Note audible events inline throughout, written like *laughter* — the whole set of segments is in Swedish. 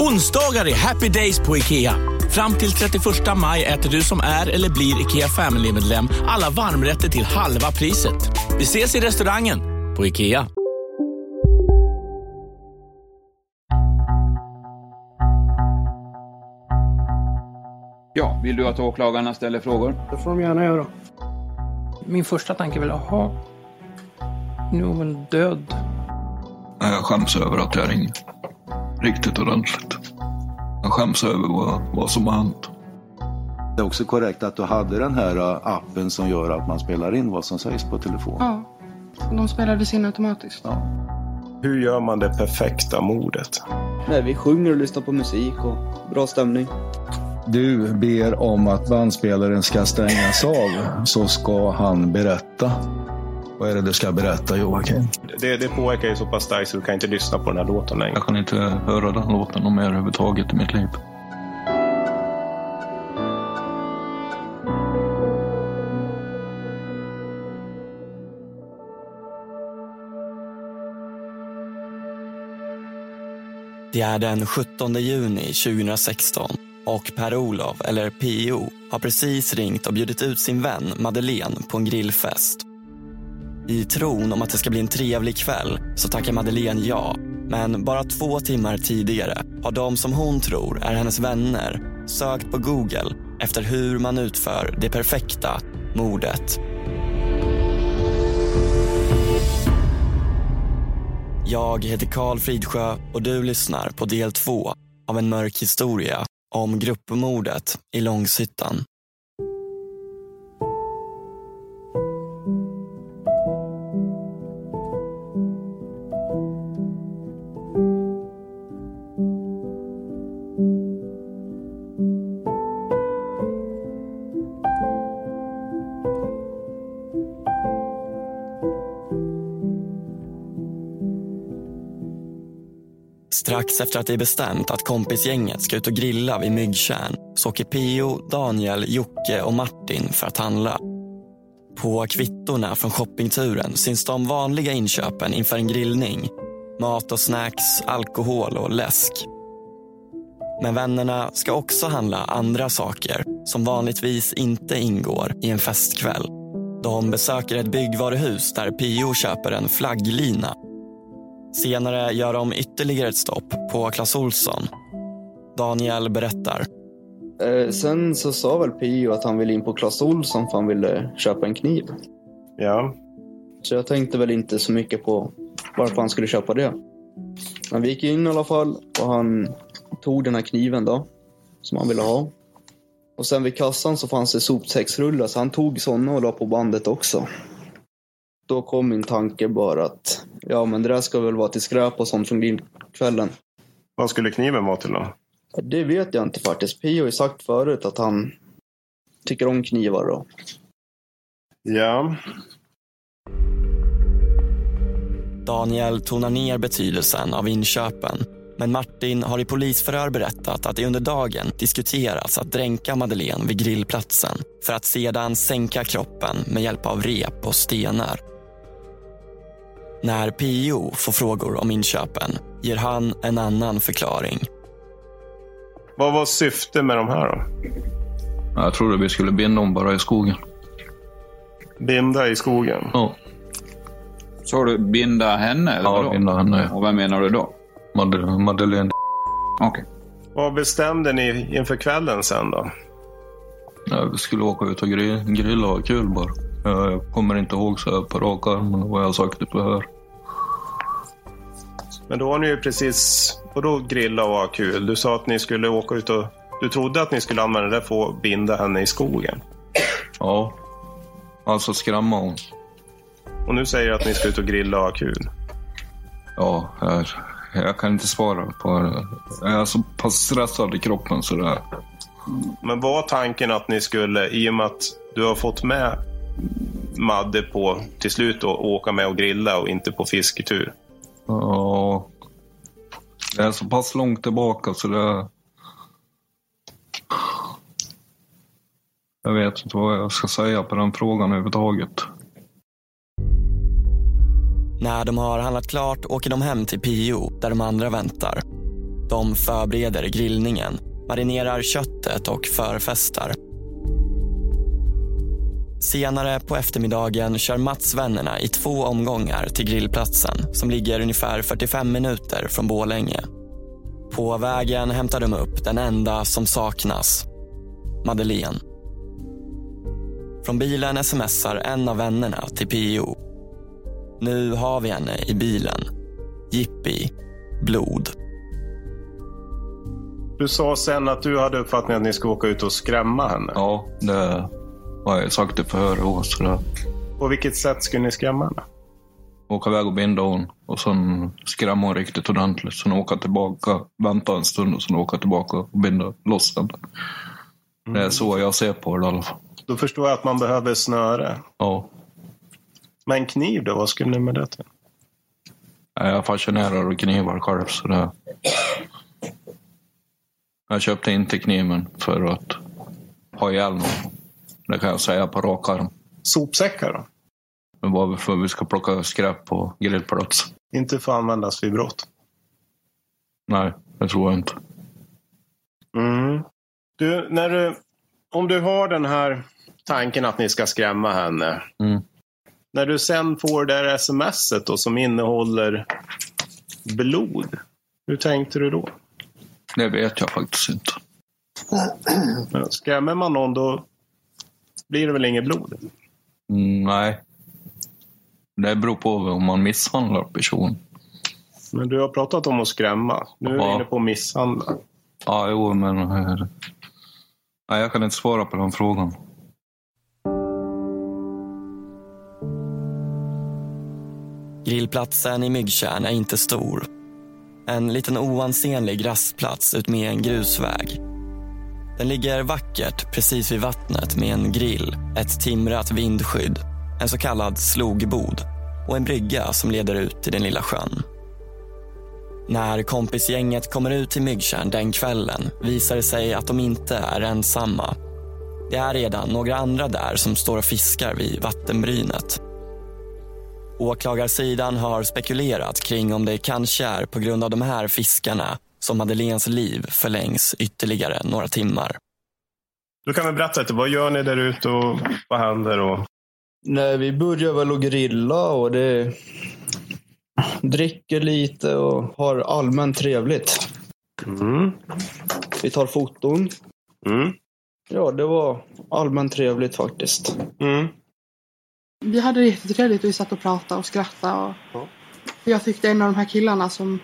Onsdagar är happy days på IKEA. Fram till 31 maj äter du som är eller blir IKEA Family-medlem alla varmrätter till halva priset. Vi ses i restaurangen på IKEA. Ja, vill du att åklagarna ställer frågor? Det får de gärna göra. Min första tanke är väl, jaha, nu är hon död. Jag skäms över att jag ringde. Riktigt ordentligt. Jag skäms över vad, vad som har hänt. Det är också korrekt att du hade den här äh, appen som gör att man spelar in vad som sägs på telefon. Ja, de spelades in automatiskt. Ja. Hur gör man det perfekta mordet? Nej, vi sjunger och lyssnar på musik och bra stämning. Du ber om att bandspelaren ska stängas av så ska han berätta. Vad är det du ska berätta Joakim? Det, det påverkar ju så pass starkt så du kan inte lyssna på den här låten längre. Jag kan inte höra den låten mer överhuvudtaget i mitt liv. Det är den 17 juni 2016 och Per-Olof, eller PO, har precis ringt och bjudit ut sin vän Madeleine på en grillfest. I tron om att det ska bli en trevlig kväll så tackar Madeleine ja. Men bara två timmar tidigare har de som hon tror är hennes vänner sökt på Google efter hur man utför det perfekta mordet. Jag heter Karl Fridsjö och du lyssnar på del två av en mörk historia om gruppmordet i Långshyttan. Strax efter att det är bestämt att kompisgänget ska ut och grilla vid Myggtjärn så åker Pio, Daniel, Jocke och Martin för att handla. På kvittorna från shoppingturen syns de vanliga inköpen inför en grillning. Mat och snacks, alkohol och läsk. Men vännerna ska också handla andra saker som vanligtvis inte ingår i en festkväll. De besöker ett byggvaruhus där Pio köper en flagglina Senare gör de ytterligare ett stopp på Clas Olsson. Daniel berättar. Eh, sen så sa väl Pio att han ville in på Clas Olsson för han ville köpa en kniv. Ja. Så jag tänkte väl inte så mycket på varför han skulle köpa det. Men vi gick in i alla fall och han tog den här kniven då. Som han ville ha. Och sen vid kassan så fanns det sopsäcksrullar så han tog sådana och la på bandet också. Då kom min tanke bara att ja, men det där ska väl vara till skräp och sånt från grillkvällen. Vad skulle kniven vara till då? Det vet jag inte faktiskt. Pio har ju sagt förut att han tycker om knivar. Då. Ja. Daniel tonar ner betydelsen av inköpen. Men Martin har i polisförhör berättat att det under dagen diskuterats att dränka Madeleine vid grillplatsen för att sedan sänka kroppen med hjälp av rep och stenar. När Pio får frågor om inköpen ger han en annan förklaring. Vad var syftet med de här då? Jag trodde vi skulle binda dem bara i skogen. Binda i skogen? Ja. Så du binda henne? Eller ja, vadå? binda henne. Och vem menar du då? Mad Madeleine. Okej. Okay. Vad bestämde ni inför kvällen sen då? Ja, vi skulle åka ut och grill, grilla och ha kul bara. Jag kommer inte ihåg så här på rak arm vad jag sagt i förhör. Men då har ni ju precis, vadå grilla och ha kul? Du sa att ni skulle åka ut och, du trodde att ni skulle använda det för att binda henne i skogen. Ja. Alltså skrämma hon. Och nu säger du att ni ska ut och grilla och ha kul. Ja, jag, jag kan inte svara på det. Jag är så pass stressad i kroppen så det... Men var tanken att ni skulle, i och med att du har fått med Madde på till slut att åka med och grilla och inte på fisketur? Ja. Det är så pass långt tillbaka så det... Jag vet inte vad jag ska säga på den frågan överhuvudtaget. När de har handlat klart åker de hem till Pio där de andra väntar. De förbereder grillningen, marinerar köttet och förfestar. Senare på eftermiddagen kör Mats-vännerna i två omgångar till grillplatsen som ligger ungefär 45 minuter från Bålänge. På vägen hämtar de upp den enda som saknas, Madeleine. Från bilen smsar en av vännerna till Pio. Nu har vi henne i bilen. Jippi, blod. Du sa sen att du hade uppfattningen att ni ska åka ut och skrämma henne. Ja, det har jag sagt i förhör också. Det. På vilket sätt skulle ni skrämma henne? Åka iväg och binda hon och sen skrämma hon riktigt ordentligt. Sen åka tillbaka, vänta en stund och sen åka tillbaka och binda loss den. Det är så jag ser på det i alla fall. Då förstår jag att man behöver snöre. Ja. Men kniv då, vad skulle ni med det till? Jag är fascinerad av knivar själv. Så det... Jag köpte inte kniven för att ha ihjäl någon. Det kan jag säga på rak arm. Sopsäckar då? Men bara för att vi ska plocka skräp på grillplats. Inte för att användas vid brott? Nej, det tror jag inte. Mm. Du, när du, om du har den här tanken att ni ska skrämma henne. Mm. När du sen får det här smset då, som innehåller blod. Hur tänkte du då? Det vet jag faktiskt inte. Skrämmer man någon då blir det väl inget blod? Mm, nej. Det beror på om man misshandlar person. Men du har pratat om att skrämma. Nu är du Ja. inne på misshandla. Ja, jo, men... eh, Nej, jag kan inte svara på den frågan. Grillplatsen i Myggtjärn är inte stor. En liten oansenlig rastplats utmed en grusväg. Den ligger vackert precis vid vattnet med en grill, ett timrat vindskydd, en så kallad slogbod och en brygga som leder ut till den lilla sjön. När kompisgänget kommer ut till Myggtjärn den kvällen visar det sig att de inte är ensamma. Det är redan några andra där som står och fiskar vid vattenbrynet. Åklagarsidan har spekulerat kring om det kanske är på grund av de här fiskarna som Madeleines liv förlängs ytterligare några timmar. Du kan väl berätta lite, vad gör ni där ute och vad händer? Och... Nej, vi börjar väl att grilla och det dricker lite och har allmänt trevligt. Mm. Vi tar foton. Mm. Ja, det var allmänt trevligt faktiskt. Mm. Vi hade det jättetrevligt och vi satt och pratade och skrattade. Och... Jag tyckte en av de här killarna som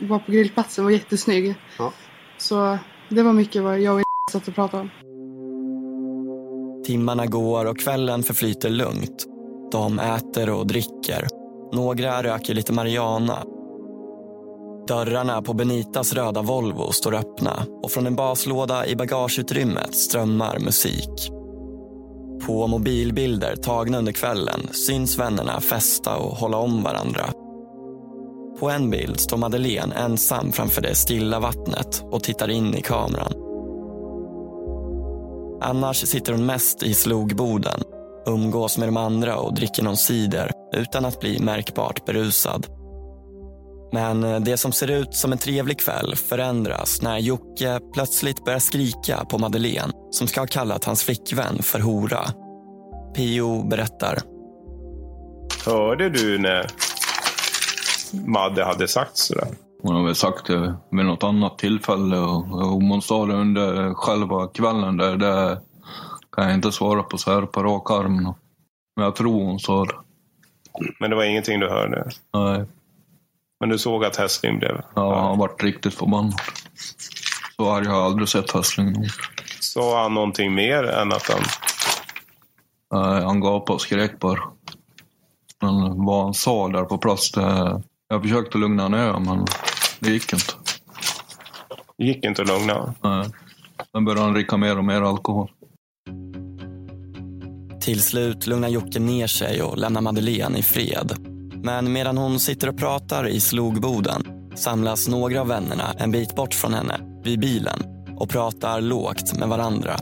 var på grillplatsen var jättesnygg. Ja. Så det var mycket vad jag och satt och pratade om. Timmarna går och kvällen förflyter lugnt. De äter och dricker. Några röker lite marijuana. Dörrarna på Benitas röda Volvo står öppna och från en baslåda i bagageutrymmet strömmar musik. På mobilbilder tagna under kvällen syns vännerna festa och hålla om varandra. På en bild står Madeleine ensam framför det stilla vattnet och tittar in i kameran. Annars sitter hon mest i slogboden, umgås med de andra och dricker någon cider utan att bli märkbart berusad. Men eh, det som ser ut som en trevlig kväll förändras när Jocke plötsligt börjar skrika på Madeleine som ska ha kallat hans flickvän för hora. Pio berättar. Hörde du när Madde hade sagt sådär? Hon har väl sagt det vid något annat tillfälle och om hon sa det under själva kvällen där, det kan jag inte svara på så här på rak arm. Men jag tror hon sa det. Men det var ingenting du hörde? Nej. Men du såg att Hässling blev... Ja, han varit riktigt förbannad. Så har jag aldrig sett Hässling. Sa han någonting mer än att han... Nej, han gapade och skrek bara. Men vad han sa där på plats, det... Jag försökte lugna ner men det gick inte. Det gick inte att lugna? Nej. Sen började han dricka mer och mer alkohol. Till slut lugnar Jocke ner sig och lämnar Madeleine i fred. Men medan hon sitter och pratar i slogboden samlas några av vännerna en bit bort från henne, vid bilen och pratar lågt med varandra.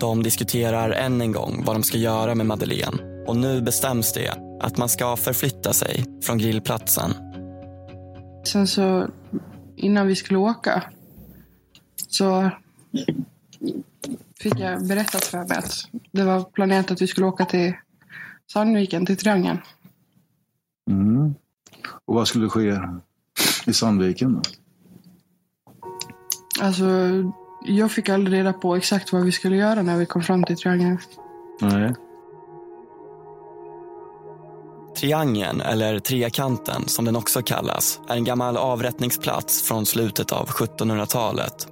De diskuterar än en gång vad de ska göra med Madeleine och nu bestäms det att man ska förflytta sig från grillplatsen. Sen så innan vi skulle åka så fick jag berättat för mig att det var planerat att vi skulle åka till Sandviken, till Triangeln. Mm. Och vad skulle ske i Sandviken? då? Alltså, jag fick aldrig reda på exakt vad vi skulle göra när vi kom fram till Triangeln. Nej. Triangeln, eller Trekanten som den också kallas, är en gammal avrättningsplats från slutet av 1700-talet.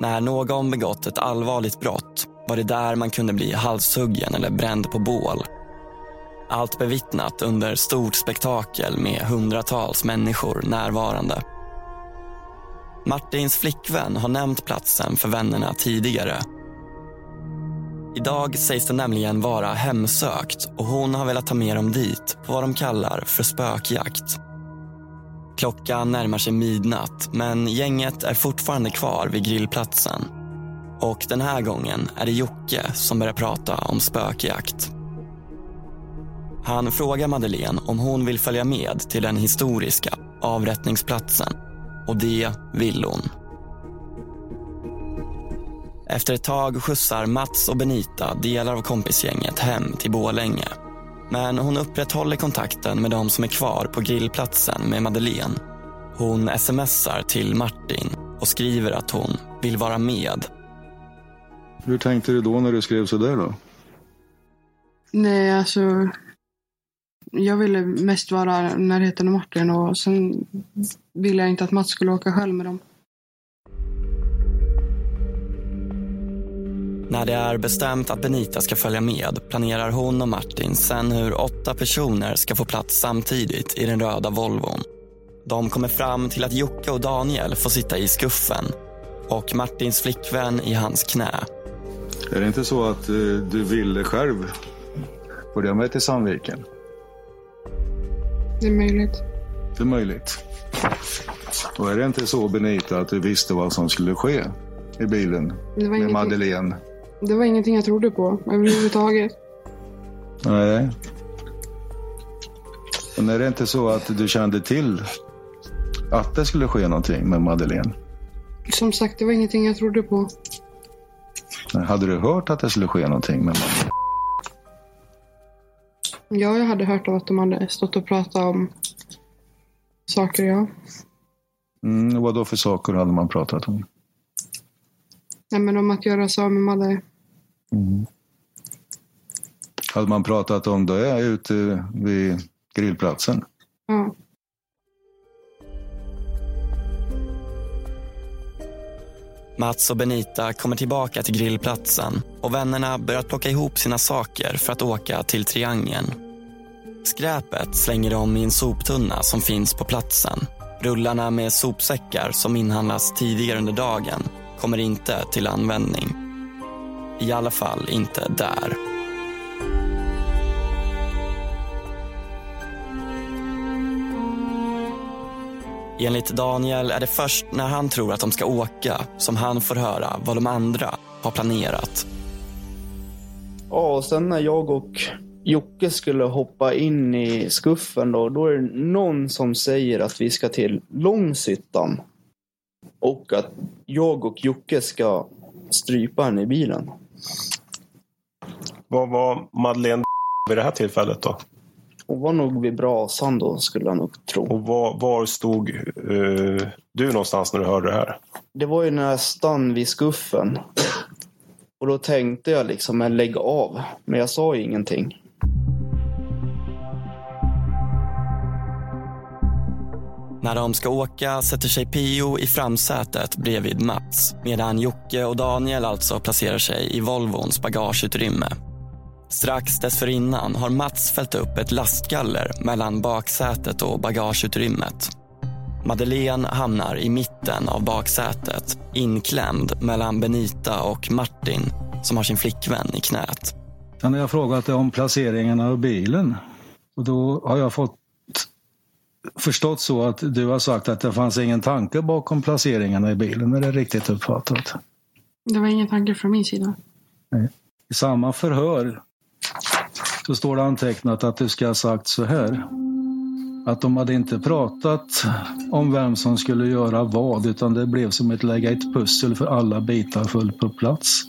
När någon begått ett allvarligt brott var det där man kunde bli halshuggen eller bränd på bål. Allt bevittnat under stort spektakel med hundratals människor närvarande. Martins flickvän har nämnt platsen för vännerna tidigare. Idag sägs det nämligen vara hemsökt och hon har velat ta med dem dit på vad de kallar för spökjakt. Klockan närmar sig midnatt men gänget är fortfarande kvar vid grillplatsen. Och den här gången är det Jocke som börjar prata om spökjakt. Han frågar Madeleine om hon vill följa med till den historiska avrättningsplatsen. Och det vill hon. Efter ett tag skjutsar Mats och Benita delar av kompisgänget hem till Bålänge. Men hon upprätthåller kontakten med de som är kvar på grillplatsen med Madeleine. Hon smsar till Martin och skriver att hon vill vara med. Hur tänkte du då när du skrev så där då? Nej, alltså. Jag ville mest vara i närheten av Martin och sen ville jag inte att Mats skulle åka själv med dem. När det är bestämt att Benita ska följa med planerar hon och Martin sen hur åtta personer ska få plats samtidigt i den röda Volvon. De kommer fram till att Jocke och Daniel får sitta i skuffen och Martins flickvän i hans knä. Är det inte så att eh, du ville själv följa med till Sandviken? Det är möjligt. Det är möjligt. Och är det inte så Benita att du visste vad som skulle ske i bilen med Madeleine? Det var ingenting jag trodde på överhuvudtaget. Nej. Men är det inte så att du kände till att det skulle ske någonting med Madeleine? Som sagt, det var ingenting jag trodde på. Hade du hört att det skulle ske någonting med Madeleine? Ja, jag hade hört av att de hade stått och pratat om saker, ja. Mm, vad då för saker hade man pratat om? Nej, men om att göra sig av med Madde. Mm. Hade man pratat om det ute vid grillplatsen? Ja. Mats och Benita kommer tillbaka till grillplatsen och vännerna börjar plocka ihop sina saker för att åka till Triangeln. Skräpet slänger de i en soptunna som finns på platsen. Rullarna med sopsäckar som inhandlas tidigare under dagen kommer inte till användning. I alla fall inte där. Enligt Daniel är det först när han tror att de ska åka som han får höra vad de andra har planerat. Ja, och sen när jag och Jocke skulle hoppa in i skuffen då, då är det någon som säger att vi ska till Långshyttan. Och att jag och Jocke ska strypa henne i bilen. Vad var Madeleine *laughs* vid det här tillfället då? Hon var nog vid brasan då, skulle jag nog tro. Och var, var stod eh, du någonstans när du hörde det här? Det var ju nästan vid skuffen. Och då tänkte jag liksom, men lägg av. Men jag sa ju ingenting. När de ska åka sätter sig Pio i framsätet bredvid Mats medan Jocke och Daniel alltså placerar sig i Volvons bagageutrymme. Strax dessförinnan har Mats fällt upp ett lastgaller mellan baksätet och bagageutrymmet. Madeleine hamnar i mitten av baksätet inklämd mellan Benita och Martin som har sin flickvän i knät. Sen har jag frågat dig om placeringen av bilen. Och då har jag fått förstått så att du har sagt att det fanns ingen tanke bakom placeringarna i bilen. Är det riktigt uppfattat? Det var ingen tanke från min sida. Nej. I samma förhör så står det antecknat att du ska ha sagt så här. Att de hade inte pratat om vem som skulle göra vad utan det blev som ett lägga ett pussel för alla bitar föll på plats.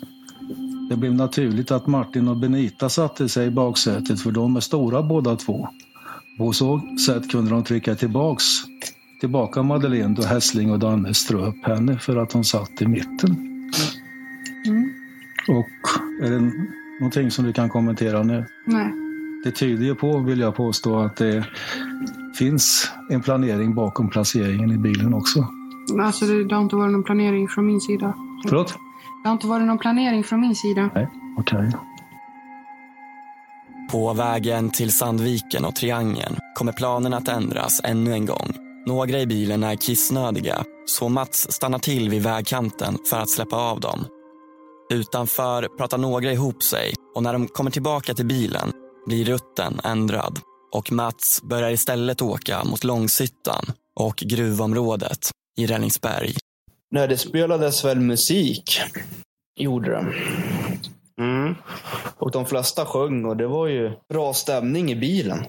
Det blev naturligt att Martin och Benita satte sig i baksätet för de är stora båda två. På så sätt kunde de trycka tillbaks, tillbaka Madeleine då Hässling och Danne strö upp henne för att hon satt i mitten. Mm. Och är det någonting som du kan kommentera nu? Nej. Det tyder ju på, vill jag påstå, att det finns en planering bakom placeringen i bilen också. Alltså det, det har inte varit någon planering från min sida. Förlåt? Det har inte varit någon planering från min sida. Nej, okej. På vägen till Sandviken och Triangeln kommer planen att ändras ännu en gång. Några i bilen är kissnödiga, så Mats stannar till vid vägkanten för att släppa av dem. Utanför pratar några ihop sig och när de kommer tillbaka till bilen blir rutten ändrad och Mats börjar istället åka mot Långshyttan och gruvområdet i Rällingsberg. Nej, det spelades väl musik. Gjorde det. Mm. Och de flesta sjöng och det var ju bra stämning i bilen.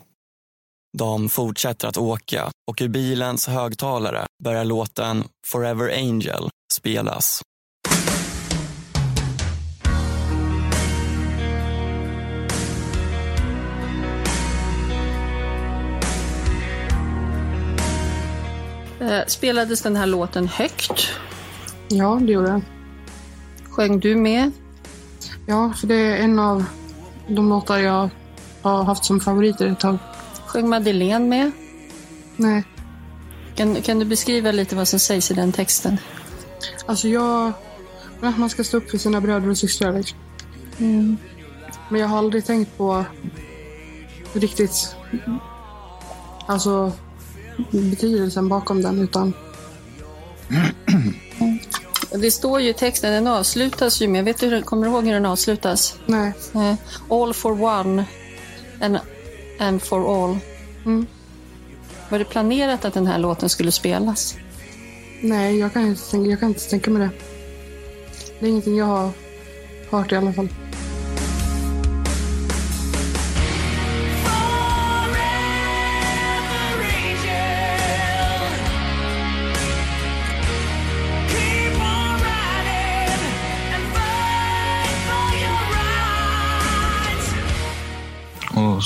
De fortsätter att åka och ur bilens högtalare börjar låten Forever Angel spelas. Eh, Spelades den här låten högt? Ja, det gjorde den. Sjöng du med? Ja, för det är en av de låtar jag har haft som favoriter ett tag. Sjöng Madeleine med? Nej. Kan, kan du beskriva lite vad som sägs i den texten? Alltså jag... att Man ska stå upp för sina bröder och systrar. Liksom. Mm. Men jag har aldrig tänkt på riktigt alltså betydelsen bakom den utan Det står ju i texten, den avslutas ju med, vet du, kommer du ihåg hur den avslutas? Nej. Eh, All for one and, and for all. Mm. Var det planerat att den här låten skulle spelas? nej, jag kan, inte jag kan inte tänka mig det. Det är ingenting jag har hört i alla fall.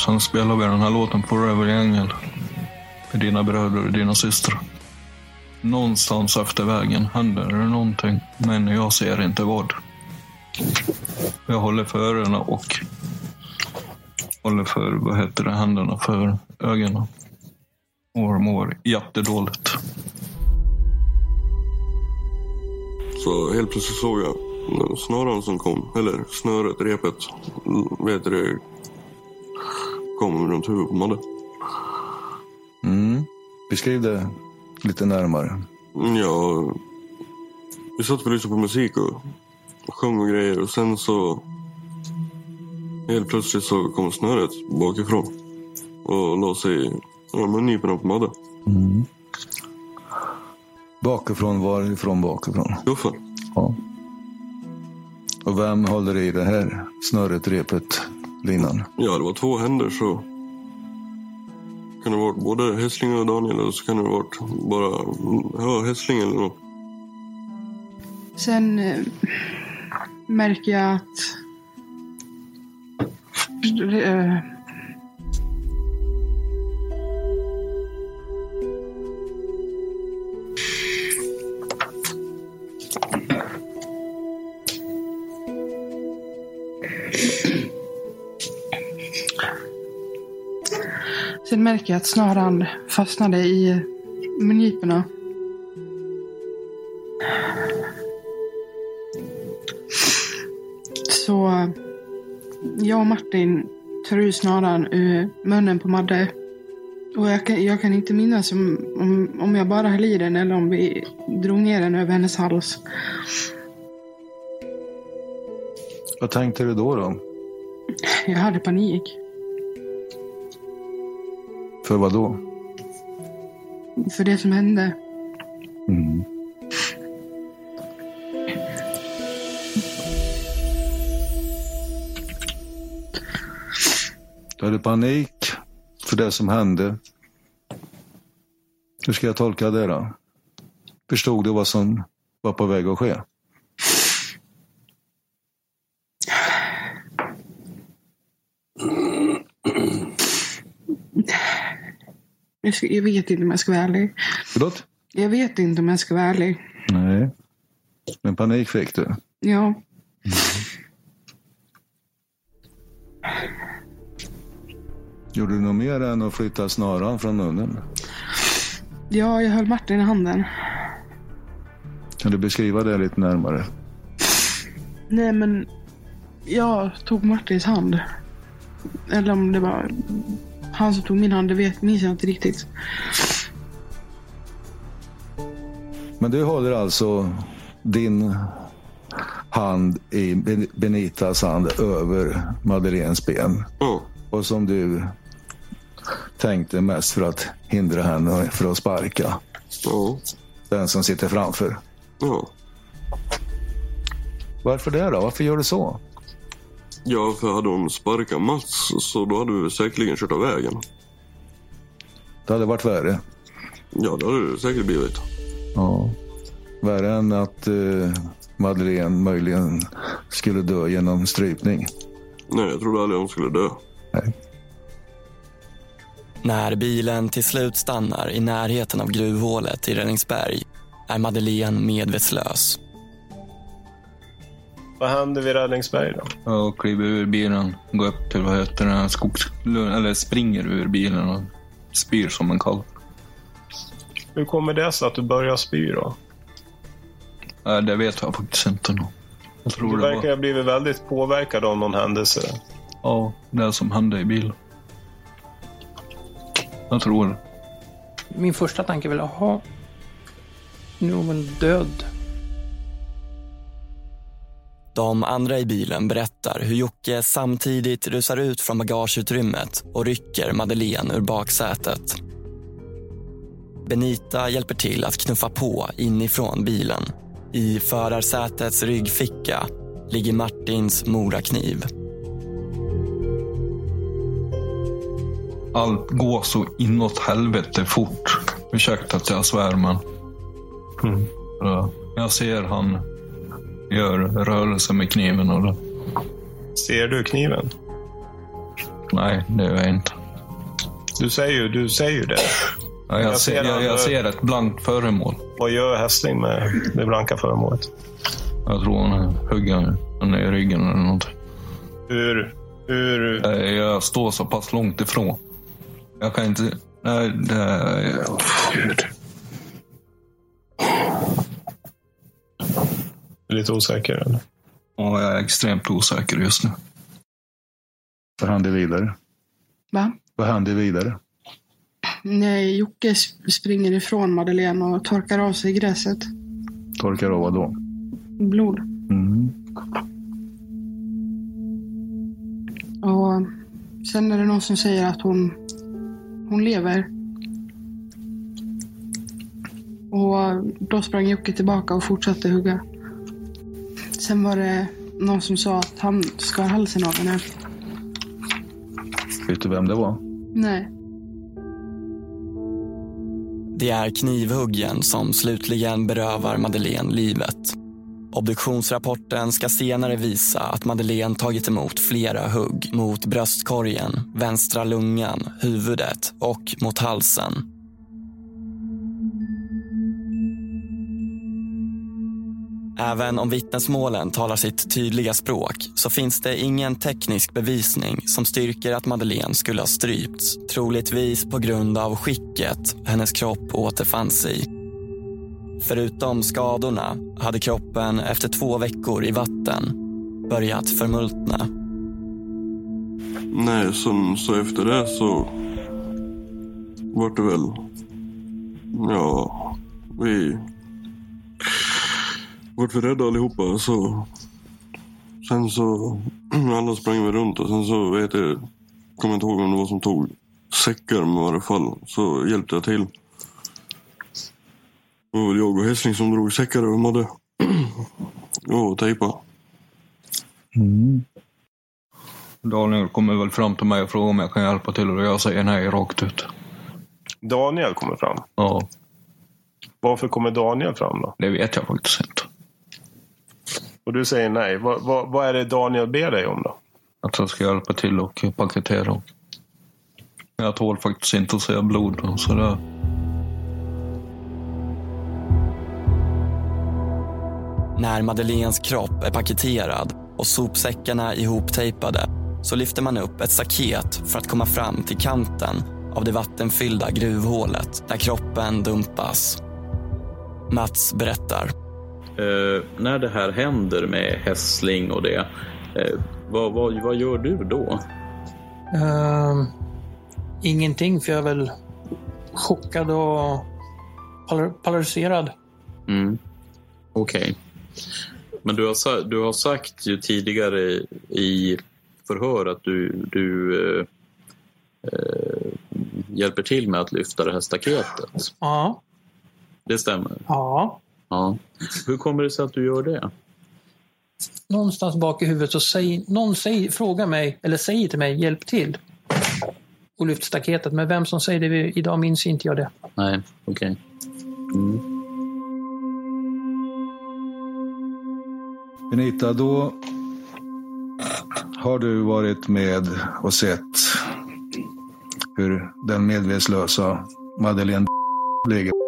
Sen spelar vi den här låten Forever Angel. Med dina bröder och dina systrar. Någonstans efter vägen händer det någonting, men jag ser inte vad. Jag håller för öronen och håller för, vad heter det, händerna för ögonen. Och mår jättedåligt. Så helt plötsligt såg jag snaran som kom, eller snöret, repet, mm, vet du det, kom runt huvudet på Madde. Mm. Beskriv det lite närmare. Ja, vi satt och lyssnade på musik och sjöng och grejer och sen så helt plötsligt så kom snöret bakifrån och la sig ja, med nyporna på Madde. Mm. Bakifrån, varifrån bakifrån? Guffen. Ja. Och vem håller i det här snöret, repet, linan? Ja, det var två händer så kan det ha varit både Hässling och Daniel eller så kan det ha varit bara ja, Hässling eller något. Sen eh, märker jag att... Eh, Sen märker jag att snaran fastnade i mungiporna. Så jag och Martin tar ut snaran ur munnen på Madde. Och jag kan, jag kan inte minnas om, om, om jag bara höll i den eller om vi drog ner den över hennes hals. Vad tänkte du då? då? Jag hade panik. För vad då? För det som hände. Mm. Du hade panik för det som hände. Hur ska jag tolka det då? Förstod du vad som var på väg att ske? Jag, ska, jag vet inte om jag ska vara ärlig. Förlåt? Jag vet inte om jag ska vara ärlig. Nej. Men panik fick du? Ja. Gjorde du något mer än att flytta snaran från munnen? Ja, jag höll Martin i handen. Kan du beskriva det lite närmare? Nej, men jag tog Martins hand. Eller om det var han som tog min hand, det vet, minns jag inte riktigt. Men du håller alltså din hand i Benitas hand över Madeleines ben. Ja. Och som du tänkte mest för att hindra henne för att sparka. Ja. Den som sitter framför. Ja. Varför det då? Varför gör du så? Ja, för hade hon sparkat Mats så då hade vi säkerligen kört av vägen. Det hade varit värre. Ja, det hade det säkert blivit. Ja. Värre än att eh, Madeleine möjligen skulle dö genom strypning. Nej, jag trodde aldrig hon skulle dö. Nej. När bilen till slut stannar i närheten av gruvhålet i Ränningsberg är Madeleine medvetslös. Vad hände vid Räddningsberg då? Jag kliver ur bilen, går upp till vad heter det, skogs... Eller springer ur bilen och spyr som en kalv. Hur kommer det sig att du börjar spy då? Det vet jag faktiskt inte. Nog. Jag tror Du det verkar var... ha blivit väldigt påverkad av någon händelse. Ja, det som hände i bilen. Jag tror det. Min första tanke är väl, jaha, nu är hon väl död. De andra i bilen berättar hur Jocke samtidigt rusar ut från bagageutrymmet och rycker Madeleine ur baksätet. Benita hjälper till att knuffa på inifrån bilen. I förarsätets ryggficka ligger Martins morakniv. Allt går så inåt helvete fort. Ursäkta att jag svär, men... Ja, Jag ser han gör rörelse med kniven och det. Ser du kniven? Nej, det gör jag inte. Du säger ju, du säger ju det. Ja, jag, Jag ser, jag, jag ser ett blankt föremål. Vad gör Hässling med det blanka föremålet? Jag tror han hugger henne i ryggen eller någonting. Hur... hur... Jag står så pass långt ifrån. Jag kan inte... Nej, det... Åh, Gud. Lite osäker eller? Ja, jag är extremt osäker just nu. Vad händer vidare? Va? Vad händer vidare? Nej, Jocke sp- springer ifrån Madeleine och torkar av sig gräset. Torkar av vad då? Blod. Mm. Och sen är det någon som säger att hon, hon lever. Och då sprang Jocke tillbaka och fortsatte hugga. Sen var det någon som sa att han skar halsen av henne. Vet du vem det var? Nej. Det är knivhuggen som slutligen berövar Madeleine livet. Obduktionsrapporten ska senare visa att Madeleine tagit emot flera hugg mot bröstkorgen, vänstra lungan, huvudet och mot halsen. Även om vittnesmålen talar sitt tydliga språk så finns det ingen teknisk bevisning som styrker att Madeleine skulle ha strypts. Troligtvis på grund av skicket hennes kropp återfanns i. Förutom skadorna hade kroppen efter två veckor i vatten börjat förmultna. Nej, så, så efter det så vart det väl... Ja, vi vart vi rädda allihopa. Så, sen så... *clears throat* Alla sprang vi runt och sen så vet jag... Kommer inte ihåg om det var som tog säckar med varje fall. Så hjälpte jag till. Det var väl jag och Hässling som drog säckar över Madde. *clears throat* och tejpa. Mm. Daniel kommer väl fram till mig och frågar om jag kan hjälpa till och jag säger nej rakt ut. Daniel kommer fram? Ja. Varför kommer Daniel fram då? Det vet jag faktiskt inte. Och du säger nej. Vad, vad, vad är det Daniel ber dig om då? Att jag ska hjälpa till och paketera. Jag tål faktiskt inte att se blod och sådär. När Madeleines kropp är paketerad och sopsäckarna ihoptejpade så lyfter man upp ett staket för att komma fram till kanten av det vattenfyllda gruvhålet där kroppen dumpas. Mats berättar. Eh, när det här händer med hässling och det, eh, vad, vad, vad gör du då? Ehm, ingenting, för jag är väl chockad och polariserad. Mm. Okej. Men du har, du har sagt ju tidigare i förhör att du, du eh, eh, hjälper till med att lyfta det här staketet. Ja. Det stämmer? Ja. Ja. Hur kommer det sig att du gör det? Någonstans bak i huvudet så säger någon säger, frågar mig, eller säger till mig, hjälp till. Och lyft staketet. Men vem som säger det idag minns inte jag det. Nej, okej. Mm. Benita, då har du varit med och sett hur den medvetslösa Madeleine *laughs* ligger.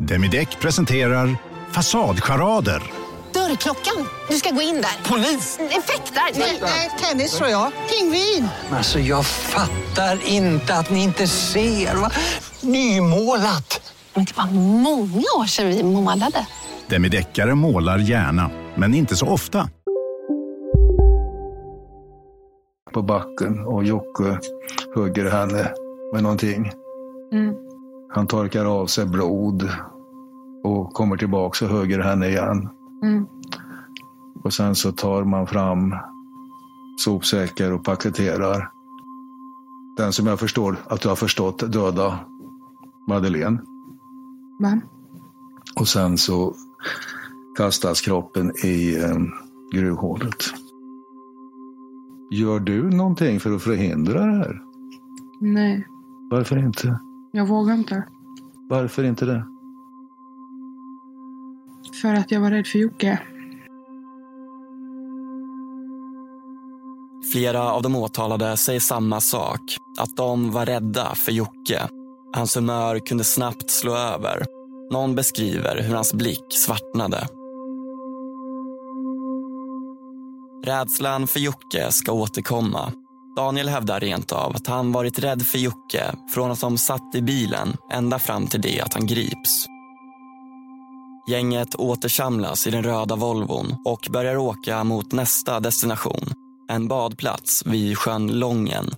Demideck presenterar Fasadcharader. Dörrklockan. Du ska gå in där. Polis? Effektar? Nej, tennis tror jag. Pingvin. Alltså jag fattar inte att ni inte ser. Va? Nymålat! Men det var många år sedan vi målade. Demideckare målar gärna, men inte så ofta. på backen och Jocke hugger henne med någonting. Mm. Han torkar av sig blod och kommer tillbaka och hugger henne igen. Mm. Och sen så tar man fram sopsäckar och paketerar. Den som jag förstår att du har förstått döda Madeleine. Va? Och sen så kastas kroppen i eh, gruvhålet. Gör du någonting för att förhindra det här? Nej, Varför inte? Jag vågar inte. Varför inte det? För att jag var rädd för Jocke. Flera av de åtalade säger samma sak. Att de var rädda för Jocke. Hans humör kunde snabbt slå över. Någon beskriver hur hans blick svartnade. Rädslan för Jocke ska återkomma. Daniel hävdar rent av att han varit rädd för Jocke från att de satt i bilen ända fram till det att han grips. Gänget återsamlas i den röda Volvon och börjar åka mot nästa destination. En badplats vid sjön Lången.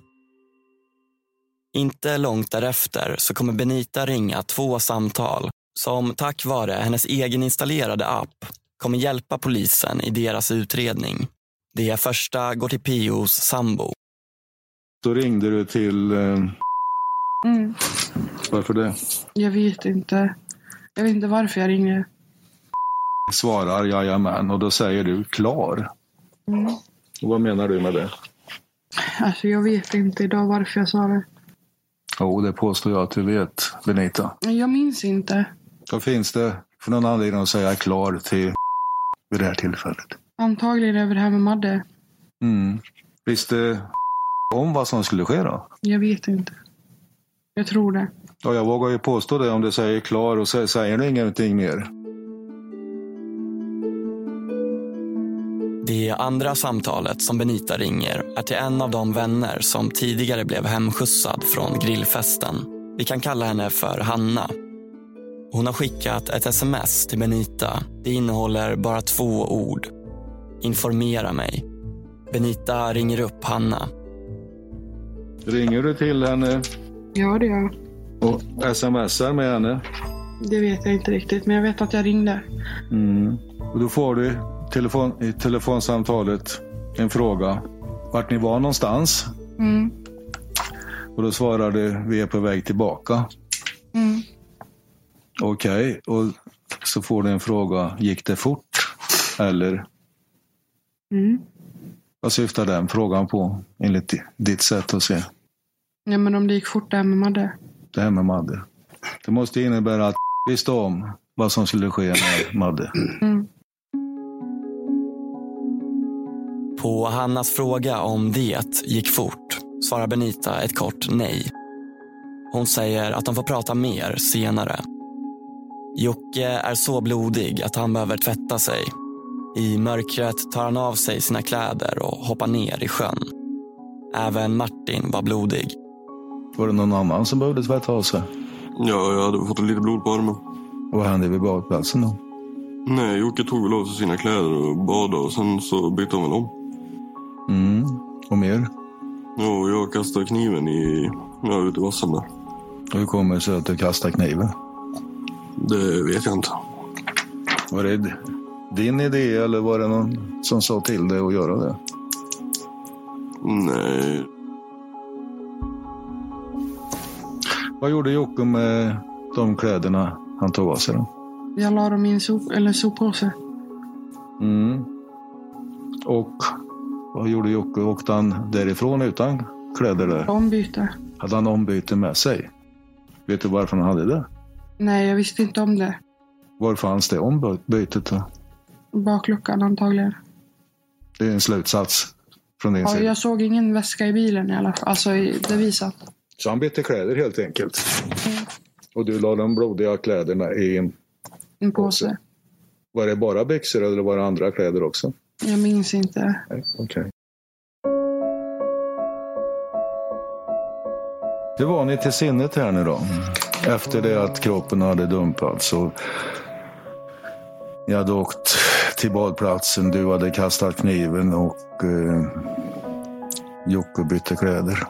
Inte långt därefter så kommer Benita ringa två samtal som tack vare hennes egeninstallerade app kommer hjälpa polisen i deras utredning. Det första går till Pios sambo. Då ringde du till... Eh, Mm. varför det? Jag vet inte. Jag vet inte varför jag ringer. Svarar jajamän och då säger du klar. Mm. Och vad menar du med det? Alltså jag vet inte idag varför jag sa det. Jo, det påstår jag att du vet, Benita. Jag minns inte. Vad finns det för någon anledning att säga klar till vid det här tillfället? Antagligen över det här med Madde. Mm. Visste om vad som skulle ske då? Jag vet inte. Jag tror det. Ja, jag vågar ju påstå det om du säger klar och sä- säger du ingenting mer. Det andra samtalet som Benita ringer är till en av de vänner som tidigare blev hemskjutsad från grillfesten. Vi kan kalla henne för Hanna. Hon har skickat ett sms till Benita. Det innehåller bara två ord. Informera mig. Benita ringer upp Hanna. Ringer du till henne Ja, det gör jag. och smsar med henne? Det vet jag inte riktigt, men jag vet att jag ringde. Mm. Och då får du telefon, i telefonsamtalet en fråga. Vart ni var någonstans? Mm. Och då svarar du, vi är på väg tillbaka. Mm. Okej, och så får du en fråga, gick det fort? Eller Mm. Vad syftar den frågan på enligt di- ditt sätt att se? Ja, men om det gick fort där med Madde. Det här med Madde. Det måste innebära att *laughs* visste om vad som skulle ske med Madde. Mm. På Hannas fråga om det gick fort svarar Benita ett kort nej. Hon säger att de får prata mer senare. Jocke är så blodig att han behöver tvätta sig. I mörkret tar han av sig sina kläder och hoppar ner i sjön. Även Martin var blodig. Var det någon annan som behövde tvätta av sig? Ja, jag hade fått lite blod på armen. Vad hände vid badplatsen då? Nej, Jocke tog väl av sig sina kläder och badade och sen så bytte han väl om. Mm. Och mer? Ja, och jag kastade kniven i, ja, ute i vassen där. Hur kommer det sig att du kastar kniven? Det vet jag inte. Var det din idé eller var det någon som sa till dig att göra det? Nej. Vad gjorde Jocke med de kläderna han tog av sig då? Jag la dem i en sop, eller soppåse. Mm. Och vad gjorde Jocke? Åkte han därifrån utan kläder där? Ombyte. Hade han ombyte med sig? Vet du varför han hade det? Nej, jag visste inte om det. Var fanns det ombytet då? Bakluckan antagligen. Det är en slutsats från din Ja, sida. jag såg ingen väska i bilen i alla fall. Alltså, i- det visat. Så han bytte kläder helt enkelt? Och du la de blodiga kläderna i en... En påse. Var det bara byxor eller var det andra kläder också? Jag minns inte. Nej, Okej. Hur var ni till sinnet här nu då? Efter det att kroppen hade dumpats och ni hade åkt till badplatsen, du hade kastat kniven och eh, Jocke bytte kläder.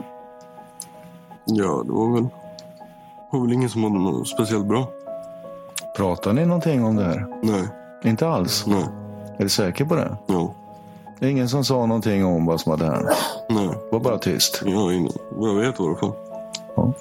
Ja, det var väl, var väl ingen som hade något speciellt bra. Pratar ni någonting om det här? Nej. Inte alls? Nej. Är du säker på det? Ja. Det är ingen som sa någonting om vad som hade hänt? Nej. Var bara tyst? Ja, ingen. Jag vet i alla fall. Ja.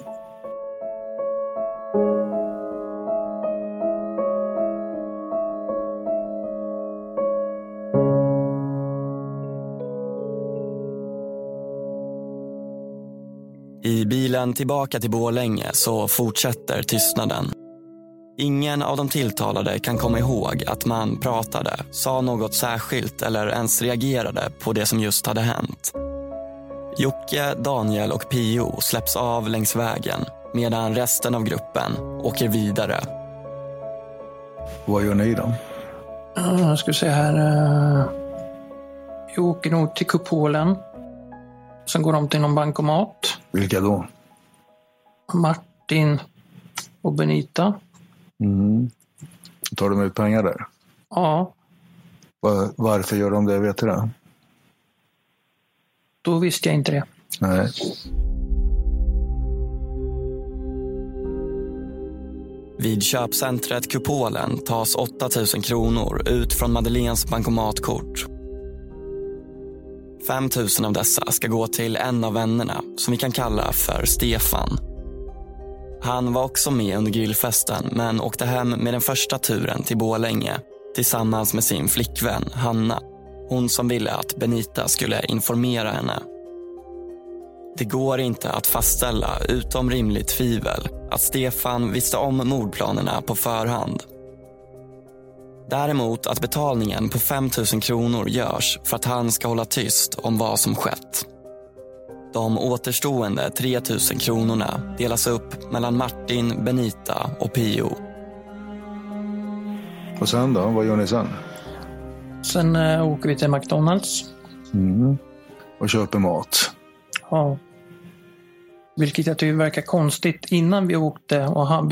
Bilen tillbaka till Borlänge så fortsätter tystnaden. Ingen av de tilltalade kan komma ihåg att man pratade, sa något särskilt eller ens reagerade på det som just hade hänt. Jocke, Daniel och Pio släpps av längs vägen medan resten av gruppen åker vidare. Vad gör ni då? Ja, Jag ska se här. eh, Jag åker nog till kupolen. Sen går de till någon bankomat. Vilka då? Martin och Benita. Mm. Tar de ut pengar där? Ja, Var, varför gör de det? Vet du det? då visste jag inte det. Nej. Vid köpcentret Kupolen tas 8 000 kronor ut från Madeleines bankomatkort. 5 000 av dessa ska gå till en av vännerna som vi kan kalla för Stefan. Han var också med under grillfesten men åkte hem med den första turen till Bålänge tillsammans med sin flickvän Hanna. Hon som ville att Benita skulle informera henne. Det går inte att fastställa, utom rimligt tvivel, att Stefan visste om mordplanerna på förhand. Däremot att betalningen på 5 000 kronor görs för att han ska hålla tyst om vad som skett. De återstående 3 000 kronorna delas upp mellan Martin, Benita och Pio. Och sen då? Vad gör ni sen? Sen eh, åker vi till McDonalds. Mm. Och köper mat. Ja. Vilket jag tycker verkar konstigt. Innan vi åkte och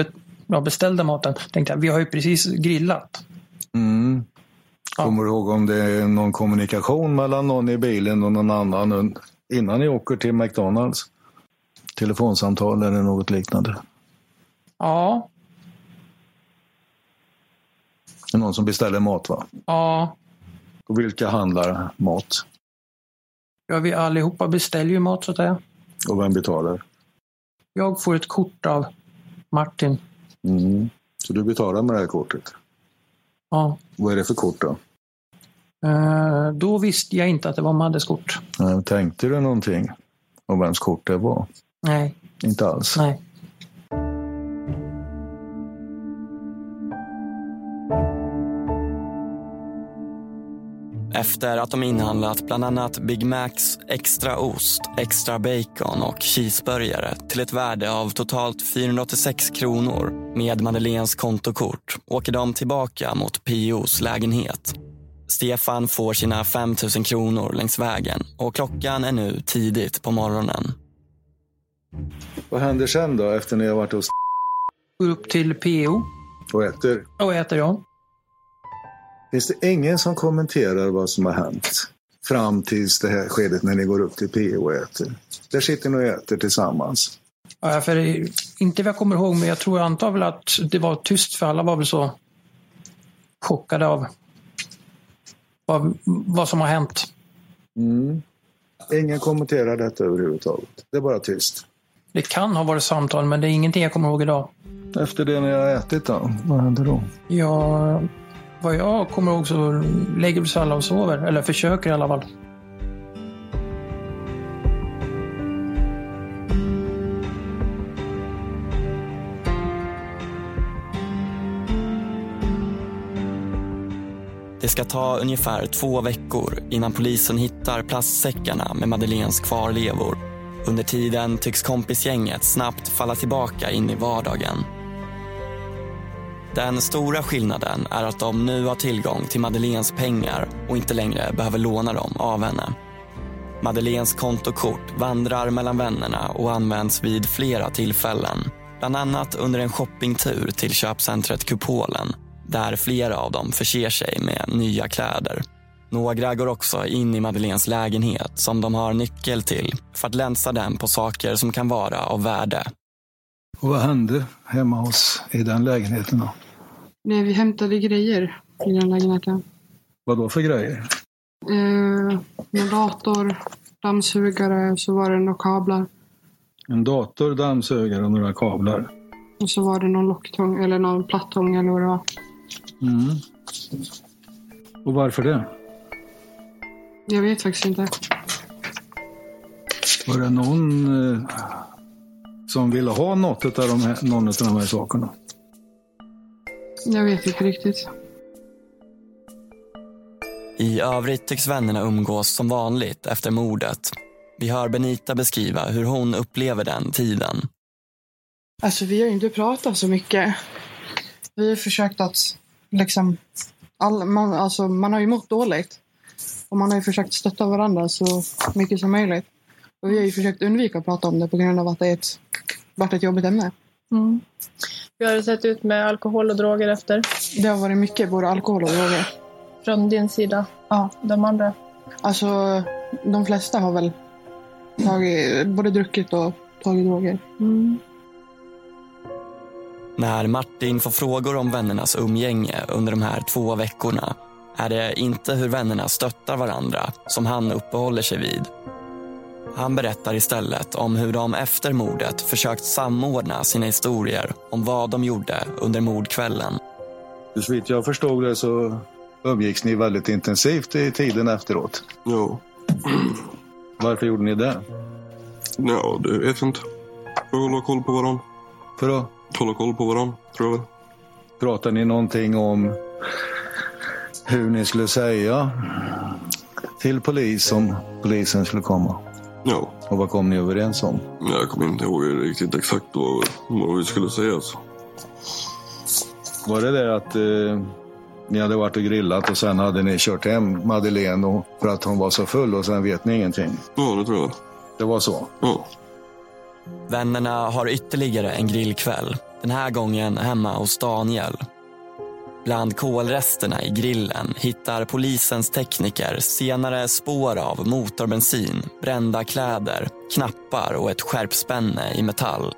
ja, beställde maten tänkte jag vi har ju precis grillat. Mm. Kommer du ihåg om det är någon kommunikation mellan någon i bilen och någon annan innan ni åker till McDonalds? Telefonsamtal eller något liknande? Ja. Det är någon som beställer mat va? Ja. Och vilka handlar mat? Ja, vi allihopa beställer ju mat så att säga. Och vem betalar? Jag får ett kort av Martin. Mm. Så du betalar med det här kortet? Ja. Vad är det för kort då? Eh, då visste jag inte att det var Maddes kort. Nej, Tänkte du någonting om vems kort det var? Nej. Inte alls? Nej. Efter att de inhandlat bland annat Big Macs, extra ost, extra bacon och cheeseburgare till ett värde av totalt 486 kronor med Madeleines kontokort åker de tillbaka mot Pios lägenhet. Stefan får sina 5 000 kronor längs vägen och klockan är nu tidigt på morgonen. Vad händer sen då efter ni har varit hos Går upp till PO och äter? och äter jag. Finns det ingen som kommenterar vad som har hänt fram tills det här skedet när ni går upp till PO och äter? Där sitter ni och äter tillsammans. Ja, för inte vad jag kommer ihåg, men jag tror jag antar väl att det var tyst för alla var väl så chockade av vad, vad som har hänt. Mm. Ingen kommenterar detta överhuvudtaget. Det är bara tyst. Det kan ha varit samtal, men det är ingenting jag kommer ihåg idag. Efter det ni har ätit då? Vad händer då? Ja, vad jag kommer ihåg så lägger vi oss alla och sover. Eller försöker i alla fall. Ska ta ungefär två veckor innan polisen hittar plastsäckarna med Madeleines kvarlevor. Under tiden tycks kompisgänget snabbt falla tillbaka in i vardagen. Den stora skillnaden är att de nu har tillgång till Madeleines pengar och inte längre behöver låna dem av henne. Madeleines kontokort vandrar mellan vännerna och används vid flera tillfällen. Bland annat under en shoppingtur till köpcentret Kupolen där flera av dem förser sig med nya kläder. Några går också in i Madeleines lägenhet som de har nyckel till för att länsa den på saker som kan vara av värde. Och vad hände hemma hos i den lägenheten då? Nej, vi hämtade grejer i den lägenheten. Vad då för grejer? Eh, en dator, dammsugare, så var det några kablar. En dator, dammsugare och några kablar. Och så var det någon locktång eller någon plattång eller vad det var. Mm. Och varför det? Jag vet faktiskt inte. Var det någon eh, som ville ha något av de här, någon av de här sakerna? Jag vet inte riktigt. I övrigt tycks vännerna umgås som vanligt efter mordet. Vi hör Benita beskriva hur hon upplever den tiden. Alltså vi har inte pratat så mycket. Vi har försökt att liksom, all, man, alltså, man har ju mått dåligt. Och man har ju försökt stötta varandra så mycket som möjligt. Och vi har ju försökt undvika att prata om det på grund av att det är ett, varit ett jobbigt ämne. Mm. Hur har det sett ut med alkohol och droger efter? Det har varit mycket både alkohol och droger. Från din sida? Ja. De andra? Alltså, de flesta har väl tagit, både druckit och tagit droger. Mm. När Martin får frågor om vännernas umgänge under de här två veckorna är det inte hur vännerna stöttar varandra som han uppehåller sig vid. Han berättar istället om hur de efter mordet försökt samordna sina historier om vad de gjorde under mordkvällen. Så vitt jag förstod det så umgicks ni väldigt intensivt i tiden efteråt. Ja. Varför gjorde ni det? Ja, det vet jag inte. För att hålla koll på varandra. För att? Hålla koll på varandra, tror jag. Pratar ni någonting om hur ni skulle säga till polis om polisen skulle komma? Ja. Och vad kom ni överens om? Jag kommer inte ihåg riktigt exakt vad, vad vi skulle säga. Alltså. Var det det att eh, ni hade varit och grillat och sen hade ni kört hem Madeleine och, för att hon var så full och sen vet ni ingenting? Ja, det tror jag. Det var så? Ja. Vännerna har ytterligare en grillkväll. Den här gången hemma hos Daniel. Bland kolresterna i grillen hittar polisens tekniker senare spår av motorbensin, brända kläder, knappar och ett skärpspänne i metall.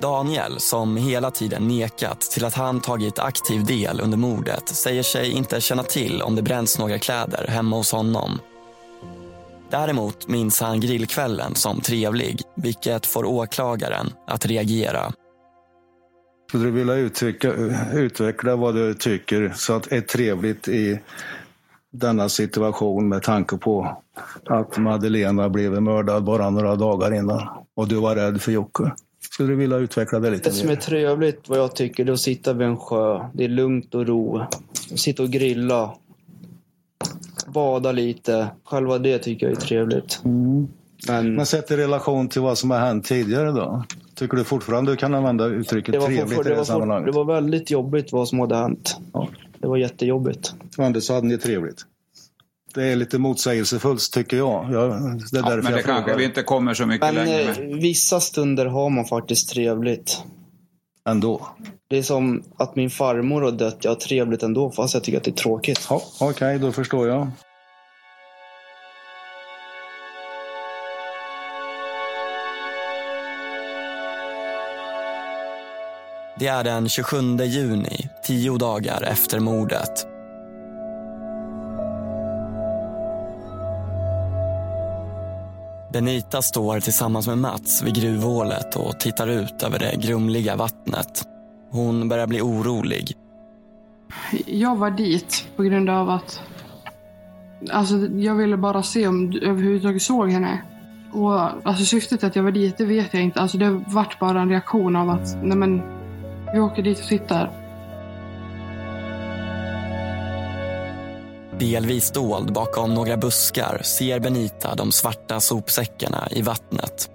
Daniel, som hela tiden nekat till att han tagit aktiv del under mordet säger sig inte känna till om det bränns några kläder hemma hos honom. Däremot minns han grillkvällen som trevlig, vilket får åklagaren att reagera. Skulle du vilja uttrycka, utveckla vad du tycker så att är trevligt i denna situation med tanke på att Madeleine blev mördad bara några dagar innan och du var rädd för Jocke? Skulle du vilja utveckla det lite Det som är mer? trevligt vad jag tycker det är att sitta vid en sjö. Det är lugnt och ro. Sitta och grilla. Bada lite. Själva det tycker jag är trevligt. Men, Men sett i relation till vad som har hänt tidigare då? Tycker du fortfarande du kan använda uttrycket det, var trevligt i det, det sammanhanget? det var väldigt jobbigt vad som hade hänt. Det var jättejobbigt. Men så hade ni trevligt. Det är lite motsägelsefullt tycker jag. jag det är Ja, därför men det jag kanske vi inte kommer så mycket Men längre eh, med. vissa stunder har man faktiskt trevligt. Ändå? Det är som att min farmor har dött. Jag har trevligt ändå fast jag tycker att det är tråkigt. Ja, Okej, då förstår jag. Det är den 27 juni, tio dagar efter mordet. Benita står tillsammans med Mats vid gruvhålet och tittar ut över det grumliga vattnet. Hon börjar bli orolig. Jag var dit på grund av att Alltså, jag ville bara se om du överhuvudtaget såg henne. Och alltså, syftet att jag var dit, det vet jag inte. Alltså, det vart bara en reaktion av att nej men, vi åker dit och tittar. Delvis dold bakom några buskar ser Benita de svarta sopsäckarna i vattnet.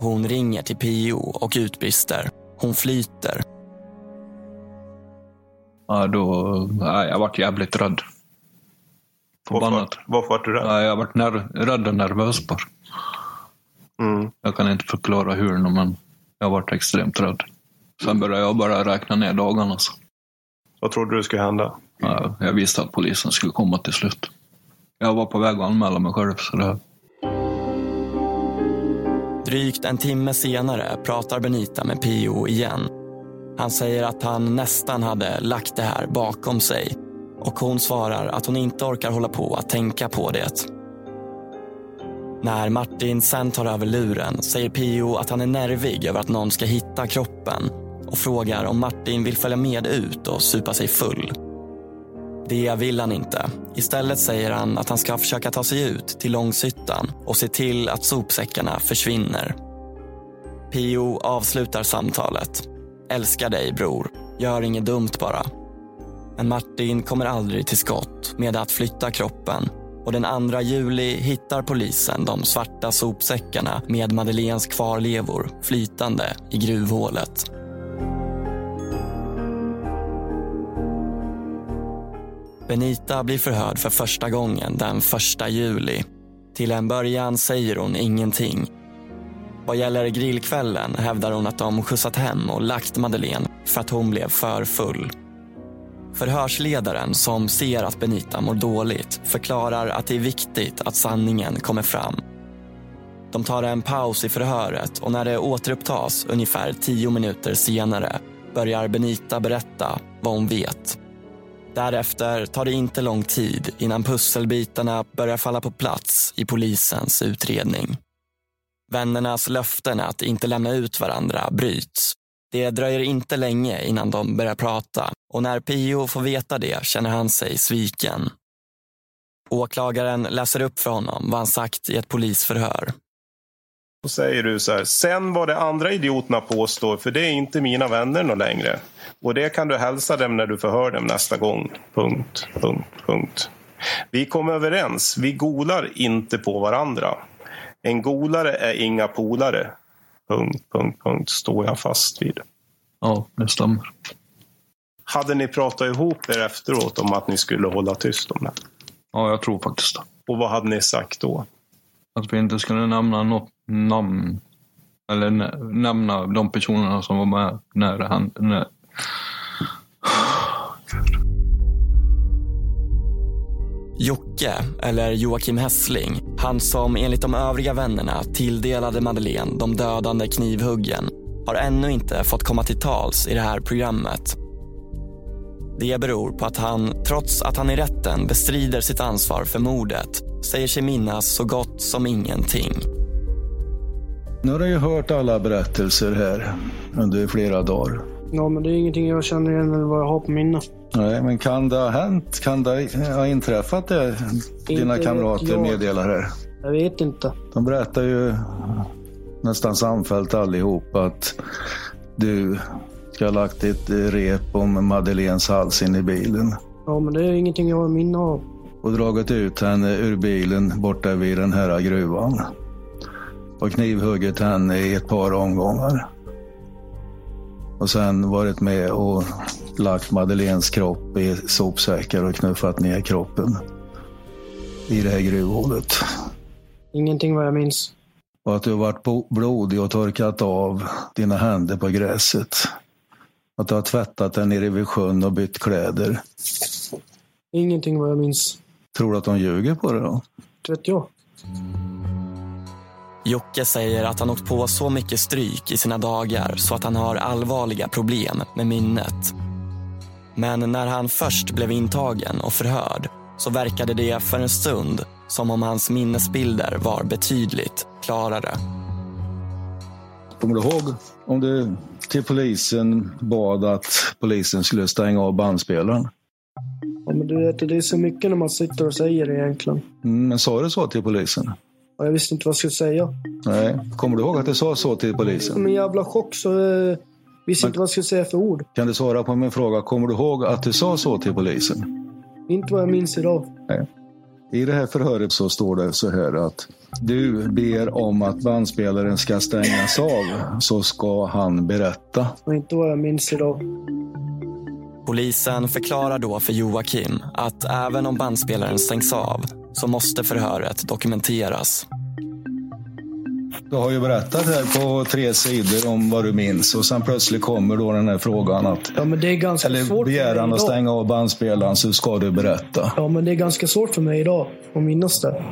Hon ringer till PO och utbrister. Hon flyter. Ja, då... Nej, jag vart jävligt rädd. Förbannat. Varför vart du rädd? Nej, jag vart ner- rädd och nervös bara. Mm. Jag kan inte förklara hur, men jag vart extremt rädd. Sen började jag bara räkna ner dagarna. Så. Vad trodde du skulle hända? Jag visste att polisen skulle komma till slut. Jag var på väg att anmäla mig själv. Så det... Drygt en timme senare pratar Benita med Pio igen. Han säger att han nästan hade lagt det här bakom sig och hon svarar att hon inte orkar hålla på att tänka på det. När Martin sen tar över luren säger Pio att han är nervig över att någon ska hitta kroppen och frågar om Martin vill följa med ut och supa sig full. Det vill han inte. Istället säger han att han ska försöka ta sig ut till Långshyttan och se till att sopsäckarna försvinner. Pio avslutar samtalet. Älskar dig bror. Gör inget dumt bara. Men Martin kommer aldrig till skott med att flytta kroppen och den 2 juli hittar polisen de svarta sopsäckarna med Madeleines kvarlevor flytande i gruvhålet. Benita blir förhörd för första gången den 1 juli. Till en början säger hon ingenting. Vad gäller grillkvällen hävdar hon att de skjutsat hem och lagt Madeleine för att hon blev för full. Förhörsledaren som ser att Benita mår dåligt förklarar att det är viktigt att sanningen kommer fram. De tar en paus i förhöret och när det återupptas ungefär tio minuter senare börjar Benita berätta vad hon vet. Därefter tar det inte lång tid innan pusselbitarna börjar falla på plats i polisens utredning. Vännernas löften att inte lämna ut varandra bryts. Det dröjer inte länge innan de börjar prata och när Pio får veta det känner han sig sviken. Åklagaren läser upp för honom vad han sagt i ett polisförhör. Då säger du så här, sen vad de andra idioterna påstår, för det är inte mina vänner någon längre. Och det kan du hälsa dem när du förhör dem nästa gång. Punkt, punkt, punkt. Vi kom överens, vi golar inte på varandra. En golare är inga polare. Punkt, punkt, punkt, står jag fast vid. Ja, det stämmer. Hade ni pratat ihop er efteråt om att ni skulle hålla tyst om det? Ja, jag tror faktiskt det. Och vad hade ni sagt då? Att vi inte skulle nämna något namn. Eller nämna de personerna som var med när det hände. När... Jocke, eller Joakim Hessling, han som enligt de övriga vännerna tilldelade Madeleine de dödande knivhuggen, har ännu inte fått komma till tals i det här programmet. Det beror på att han, trots att han i rätten bestrider sitt ansvar för mordet, säger sig minnas så gott som ingenting. Nu har du ju hört alla berättelser här under flera dagar. Ja, men det är ingenting jag känner igen eller vad jag har på minne. Nej, men kan det ha hänt? Kan det ha inträffat det dina vet kamrater jag. meddelar här? Jag vet inte. De berättar ju nästan samfällt allihop att du ska ha lagt ett rep om Madeleines hals in i bilen Ja, men det är ingenting jag har minne av. och dragit ut henne ur bilen borta vid den här gruvan. Och knivhuggit henne i ett par omgångar. Och sen varit med och lagt Madeleines kropp i sopsäckar och knuffat ner kroppen i det här gruvhålet. Ingenting vad jag minns. Och att du har varit blodig och torkat av dina händer på gräset. Att du har tvättat den nere vid sjön och bytt kläder. Ingenting vad jag minns. Tror du att de ljuger på det då? Det vet jag. Jocke säger att han åkt på så mycket stryk i sina dagar så att han har allvarliga problem med minnet. Men när han först blev intagen och förhörd så verkade det för en stund som om hans minnesbilder var betydligt klarare. Kommer du ihåg om du till polisen bad att polisen skulle stänga av bandspelaren? Ja, men du vet, det är så mycket när man sitter och säger det egentligen. Mm, Men sa du så till polisen? Och jag visste inte vad jag skulle säga. Nej. Kommer du ihåg att du sa så till polisen? Som en jävla chock så eh, visste inte vad jag skulle säga för ord. Kan du svara på min fråga? Kommer du ihåg att du sa så till polisen? Inte vad jag minns idag. Nej. I det här förhöret så står det så här att du ber om att bandspelaren ska stängas av så ska han berätta. Och inte vad jag minns idag. Polisen förklarar då för Joakim att även om bandspelaren stängs av så måste förhöret dokumenteras. Du har ju berättat här på tre sidor om vad du minns och sen plötsligt kommer då den här frågan att Ja, men det är ganska eller svårt begäran att stänga av bandspelaren så ska du berätta. Ja, men det är ganska svårt för mig idag att minnas det.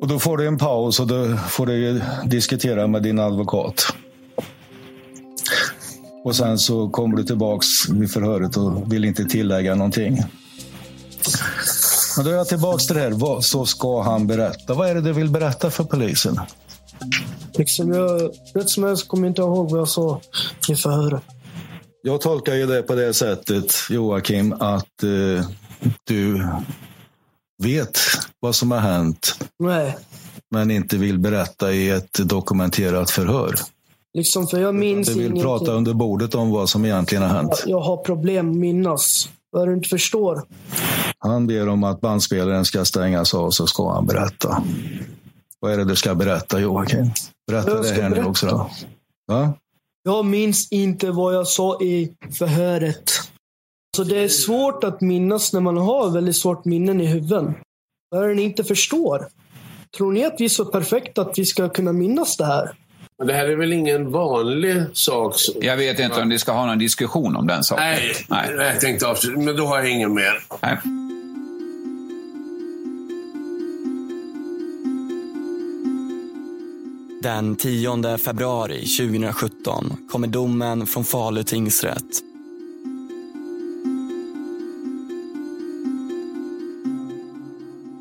Och då får du en paus och då får du diskutera med din advokat. Och sen så kommer du tillbaks vid förhöret och vill inte tillägga någonting. Men då är jag tillbaks till det här. Så ska han berätta. Vad är det du vill berätta för polisen? Liksom jag, rätt som helst kommer jag inte ihåg vad jag sa i förhöret. Jag tolkar ju det på det sättet, Joakim, att eh, du vet vad som har hänt Nej, men inte vill berätta i ett dokumenterat förhör. Liksom för jag minns Du vill ingenting. prata under bordet om vad som egentligen har hänt. Jag har problem minnas. Vad du inte förstår. Han ber om att bandspelaren ska stängas av så ska han berätta. Vad är det du ska berätta Joakim? Berätta Jag det här nu berätta. också. Då. Va? Jag minns inte vad jag sa i förhöret. Så det är svårt att minnas när man har väldigt svårt minnen i huvudet. Vad är det ni inte förstår? Tror ni att vi är så perfekta att vi ska kunna minnas det här? Men det här är väl ingen vanlig sak? som- Jag vet inte om ni ska ha någon diskussion om den saken. Nej, nej. jag tänkte avsluta. Men då har jag ingen mer. Nej. Den 10 februari 2017 kommer domen från Falu tingsrätt.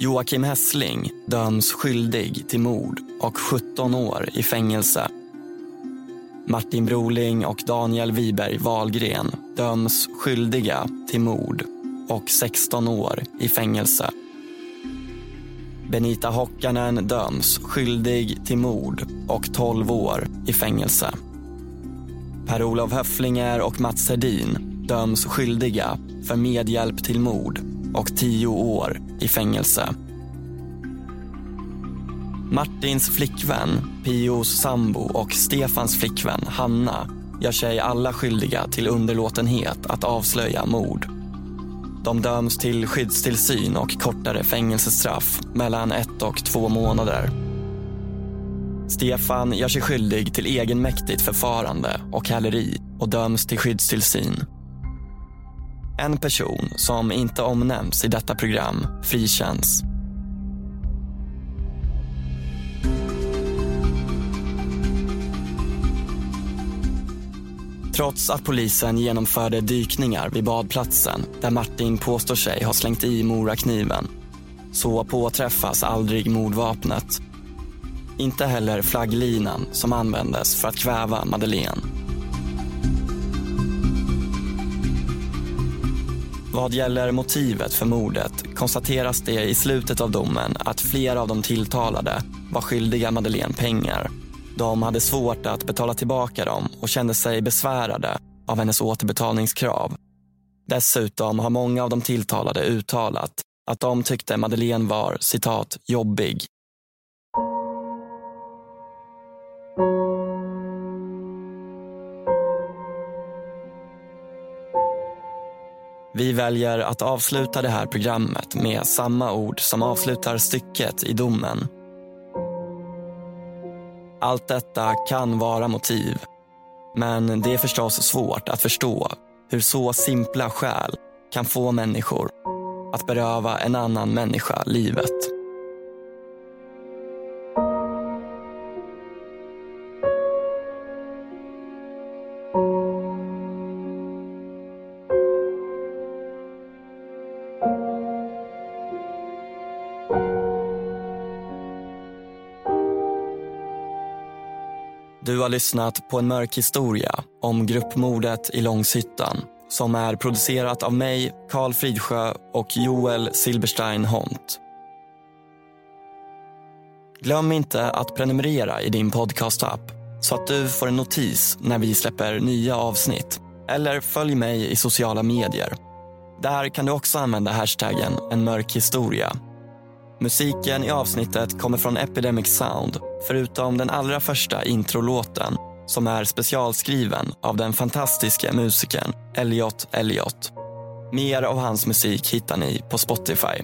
Joakim Hessling döms skyldig till mord och 17 år i fängelse. Martin Broling och Daniel Wiberg Wahlgren döms skyldiga till mord och 16 år i fängelse. Benita Hockanen döms skyldig till mord och 12 år i fängelse. Per-Olof Höfflinger och Mats Hedin döms skyldiga för medhjälp till mord och 10 år i fängelse. Martins flickvän, Pios sambo och Stefans flickvän Hanna gör sig alla skyldiga till underlåtenhet att avslöja mord. De döms till skyddstillsyn och kortare fängelsestraff mellan ett och två månader. Stefan gör sig skyldig till egenmäktigt förfarande och häleri och döms till skyddstillsyn. En person som inte omnämns i detta program frikänns. Trots att polisen genomförde dykningar vid badplatsen där Martin påstår sig ha slängt i morakniven så påträffas aldrig mordvapnet. Inte heller flagglinan som användes för att kväva Madeleine. Vad gäller motivet för mordet konstateras det i slutet av domen att flera av de tilltalade var skyldiga Madeleine pengar. De hade svårt att betala tillbaka dem och kände sig besvärade av hennes återbetalningskrav. Dessutom har många av de tilltalade uttalat att de tyckte Madeleine var citat jobbig. Vi väljer att avsluta det här programmet med samma ord som avslutar stycket i domen. Allt detta kan vara motiv. Men det är förstås svårt att förstå hur så simpla skäl kan få människor att beröva en annan människa livet. Du har lyssnat på en mörk historia om gruppmordet i Långshyttan som är producerat av mig, Karl Fridsjö och Joel Silberstein Hont. Glöm inte att prenumerera i din podcastapp så att du får en notis när vi släpper nya avsnitt. Eller följ mig i sociala medier. Där kan du också använda hashtaggen en mörk historia Musiken i avsnittet kommer från Epidemic Sound, förutom den allra första introlåten som är specialskriven av den fantastiska musikern Elliot Elliot. Mer av hans musik hittar ni på Spotify.